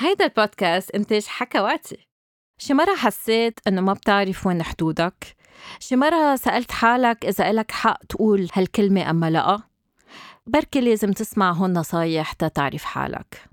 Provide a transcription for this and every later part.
هيدا البودكاست إنتاج حكواتي. شي مرة حسيت إنه ما بتعرف وين حدودك. شي مرة سألت حالك إذا إلك حق تقول هالكلمة أما لأ. بركي لازم تسمع هون نصايح تتعرف حالك.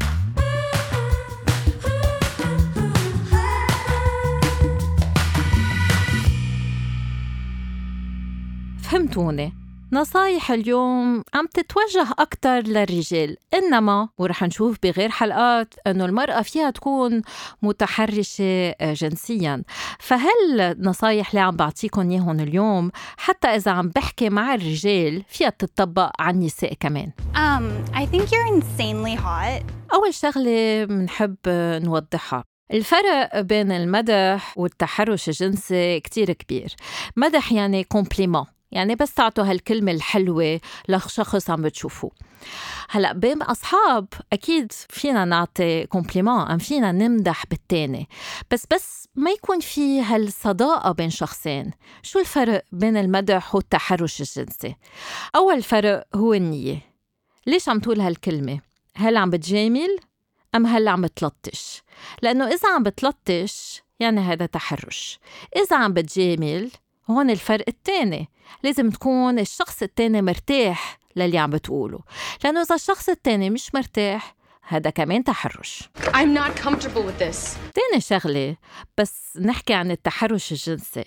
فهمتوني. نصايح اليوم عم تتوجه أكثر للرجال إنما ورح نشوف بغير حلقات أنه المرأة فيها تكون متحرشة آه، جنسيا. فهل النصايح اللي عم بعطيكم إياهم اليوم حتى إذا عم بحكي مع الرجال فيها تطبق على النساء كمان؟ Um, I think you're insanely hot. أول شغلة بنحب نوضحها. الفرق بين المدح والتحرش الجنسي كتير كبير. مدح يعني كومبليمون يعني بس تعطوا هالكلمة الحلوة لشخص عم بتشوفوه. هلأ بين أصحاب أكيد فينا نعطي كومبليمون أم فينا نمدح بالتاني بس بس ما يكون في هالصداقة بين شخصين. شو الفرق بين المدح والتحرش الجنسي؟ أول فرق هو النية. ليش عم تقول هالكلمة؟ هل عم بتجامل أم هل عم بتلطش؟ لأنه إذا عم بتلطش يعني هذا تحرش. إذا عم بتجامل هون الفرق التاني. لازم تكون الشخص التاني مرتاح للي عم بتقوله. لأنه إذا الشخص التاني مش مرتاح هذا كمان تحرش. I'm not comfortable with this. تاني شغلة بس نحكي عن التحرش الجنسي.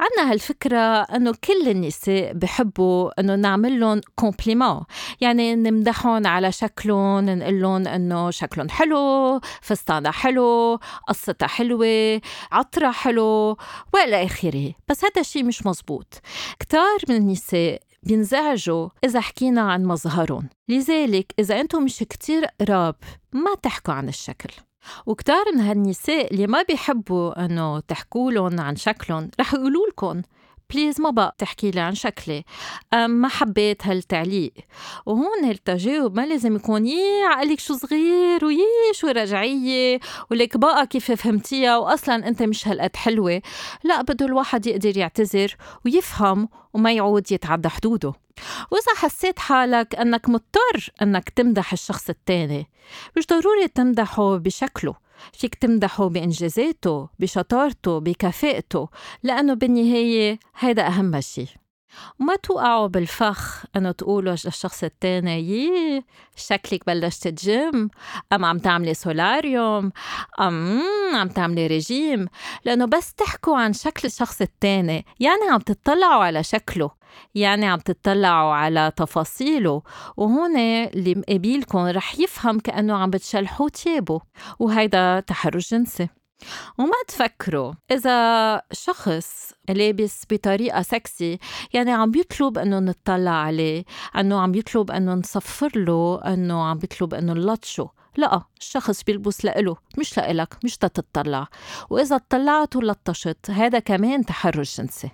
عنا هالفكرة أنه كل النساء بحبوا أنه نعمل لهم كومبليمون يعني نمدحهم على شكلهم نقول لهم أنه شكلهم حلو فستانها حلو قصتها حلوة عطرها حلو وإلى آخره. بس هذا الشيء مش مزبوط. كتار من النساء بينزعجوا إذا حكينا عن مظهرهم. لذلك إذا أنتم مش كتير قراب ما تحكوا عن الشكل. وكتار من هالنساء اللي ما بيحبوا إنه تحكوا عن شكلهم رح يقولوا لكم بليز ما بقى تحكي لي عن شكلي. ما حبيت هالتعليق. وهون التجاوب ما لازم يكون يي عقلك شو صغير ويي شو رجعية ولك بقى كيف فهمتيها وأصلا أنت مش هالقد حلوة. لا بده الواحد يقدر يعتذر ويفهم وما يعود يتعدى حدوده. وإذا حسيت حالك أنك مضطر أنك تمدح الشخص التاني مش ضروري تمدحه بشكله. فيك تمدحه بإنجازاته بشطارته بكفاءته لأنه بالنهاية هيدا أهم شيء وما توقعوا بالفخ إنه تقولوا للشخص التاني يي شكلك بلشت جيم أم عم تعملي solarium أم عم تعملي ريجيم لأنه بس تحكوا عن شكل الشخص التاني يعني عم تطلعوا على شكله. يعني عم تطلعوا على تفاصيله. وهون اللي مقابلكم رح يفهم كأنه عم بتشلحوا تيابه. وهيدا تحرش جنسي. وما تفكروا إذا شخص لابس بطريقة سكسي يعني عم بيطلب إنه نطلع عليه إنه عم بيطلب إنه نصفر له إنه عم بيطلب إنه نلطشه. لا الشخص بيلبس لإله مش لإلك مش تتطلع وإذا اطلعت ولطشت هذا كمان تحرش جنسي.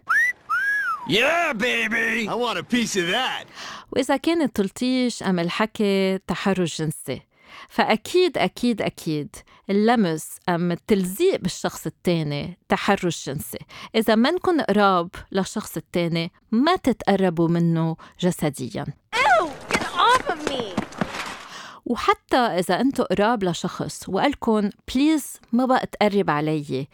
Yeah, baby! I want a piece of that. وإذا كان التلطيش أم الحكي تحرش جنسي فأكيد أكيد أكيد اللمس أم التلزيق بالشخص التاني تحرش جنسي إذا منكن قراب للشخص التاني ما تتقربوا منه جسدياً Ew! Get off of me! وحتى إذا أنتوا قراب لشخص وقالكن please ما بقى تقرب علي.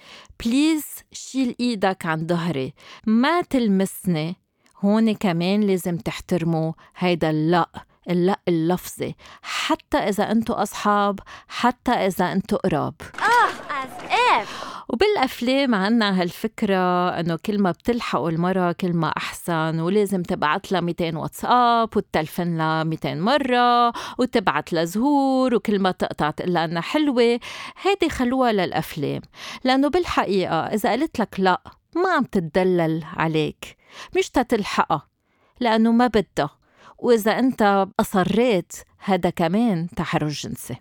please شيل إيدك عن ظهري. ما تلمسني. هون كمان لازم تحترموا هيدا اللأ. اللأ اللفظي. حتى إذا أنتوا أصحاب حتى إذا أنتوا قراب. Ugh, as if! وبالأفلام عنا هالفكرة إنه كل ما بتلحقوا المراه كل ما أحسن ولازم تبعت لها 200 واتساب وتلفن لها 200 مرة وتبعت لها زهور وكل ما تقطع تقول لها إنها حلوة. هيدي خلوها للأفلام لأنه بالحقيقة إذا قلت لك لا ما عم تتدلل عليك. مش تتلحقها لأنه ما بدها. وإذا أنت أصريت هذا كمان تحرش جنسي.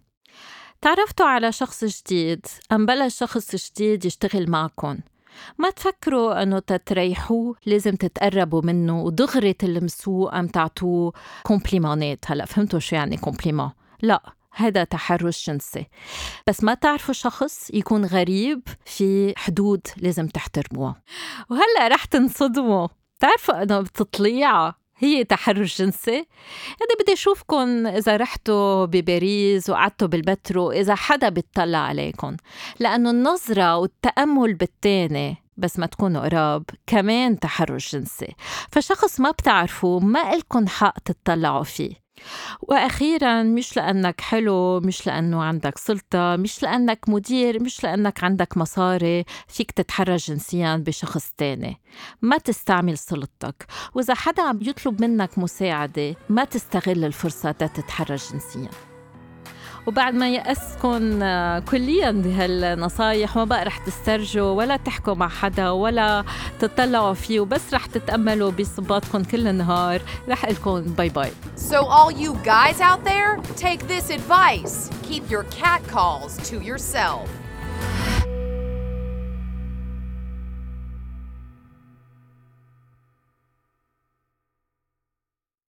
تعرفتوا على شخص جديد أم بلش شخص جديد يشتغل معكم ما تفكروا أنه تتريحوه لازم تتقربوا منه ودغري تلمسوه أم تعطوه كومبليمونات هلا فهمتوا شو يعني compliment لا هذا تحرش جنسي. بس ما تعرفوا شخص يكون غريب في حدود لازم تحترموها وهلا رح تنصدموا. تعرفوا أنه بتطليعه هي تحرش جنسي. يعني بدي أشوفكم إذا رحتوا بباريس وقعدتوا بالمترو إذا حدا بيطلع عليكم لأنه النظرة والتأمل بالتاني بس ما تكونوا قراب كمان تحرش جنسي. فشخص ما بتعرفوه ما إلكن حق تطلعوا فيه. وأخيرا مش لأنك حلو مش لأنه عندك سلطة مش لأنك مدير مش لأنك عندك مصاري فيك تتحرش جنسيا بشخص تاني. ما تستعمل سلطتك. وإذا حدا عم يطلب منك مساعدة ما تستغل الفرصة تتحرش جنسيا. وبعد ما يأسكن آه، كليا بهالنصايح ما بقى رح تسترجوا ولا تحكوا مع حدا ولا تطلعوا فيه وبس رح تتأملوا بصباتكم كل النهار رح لكم باي باي So all you guys out there, take this advice. Keep your cat calls to yourself.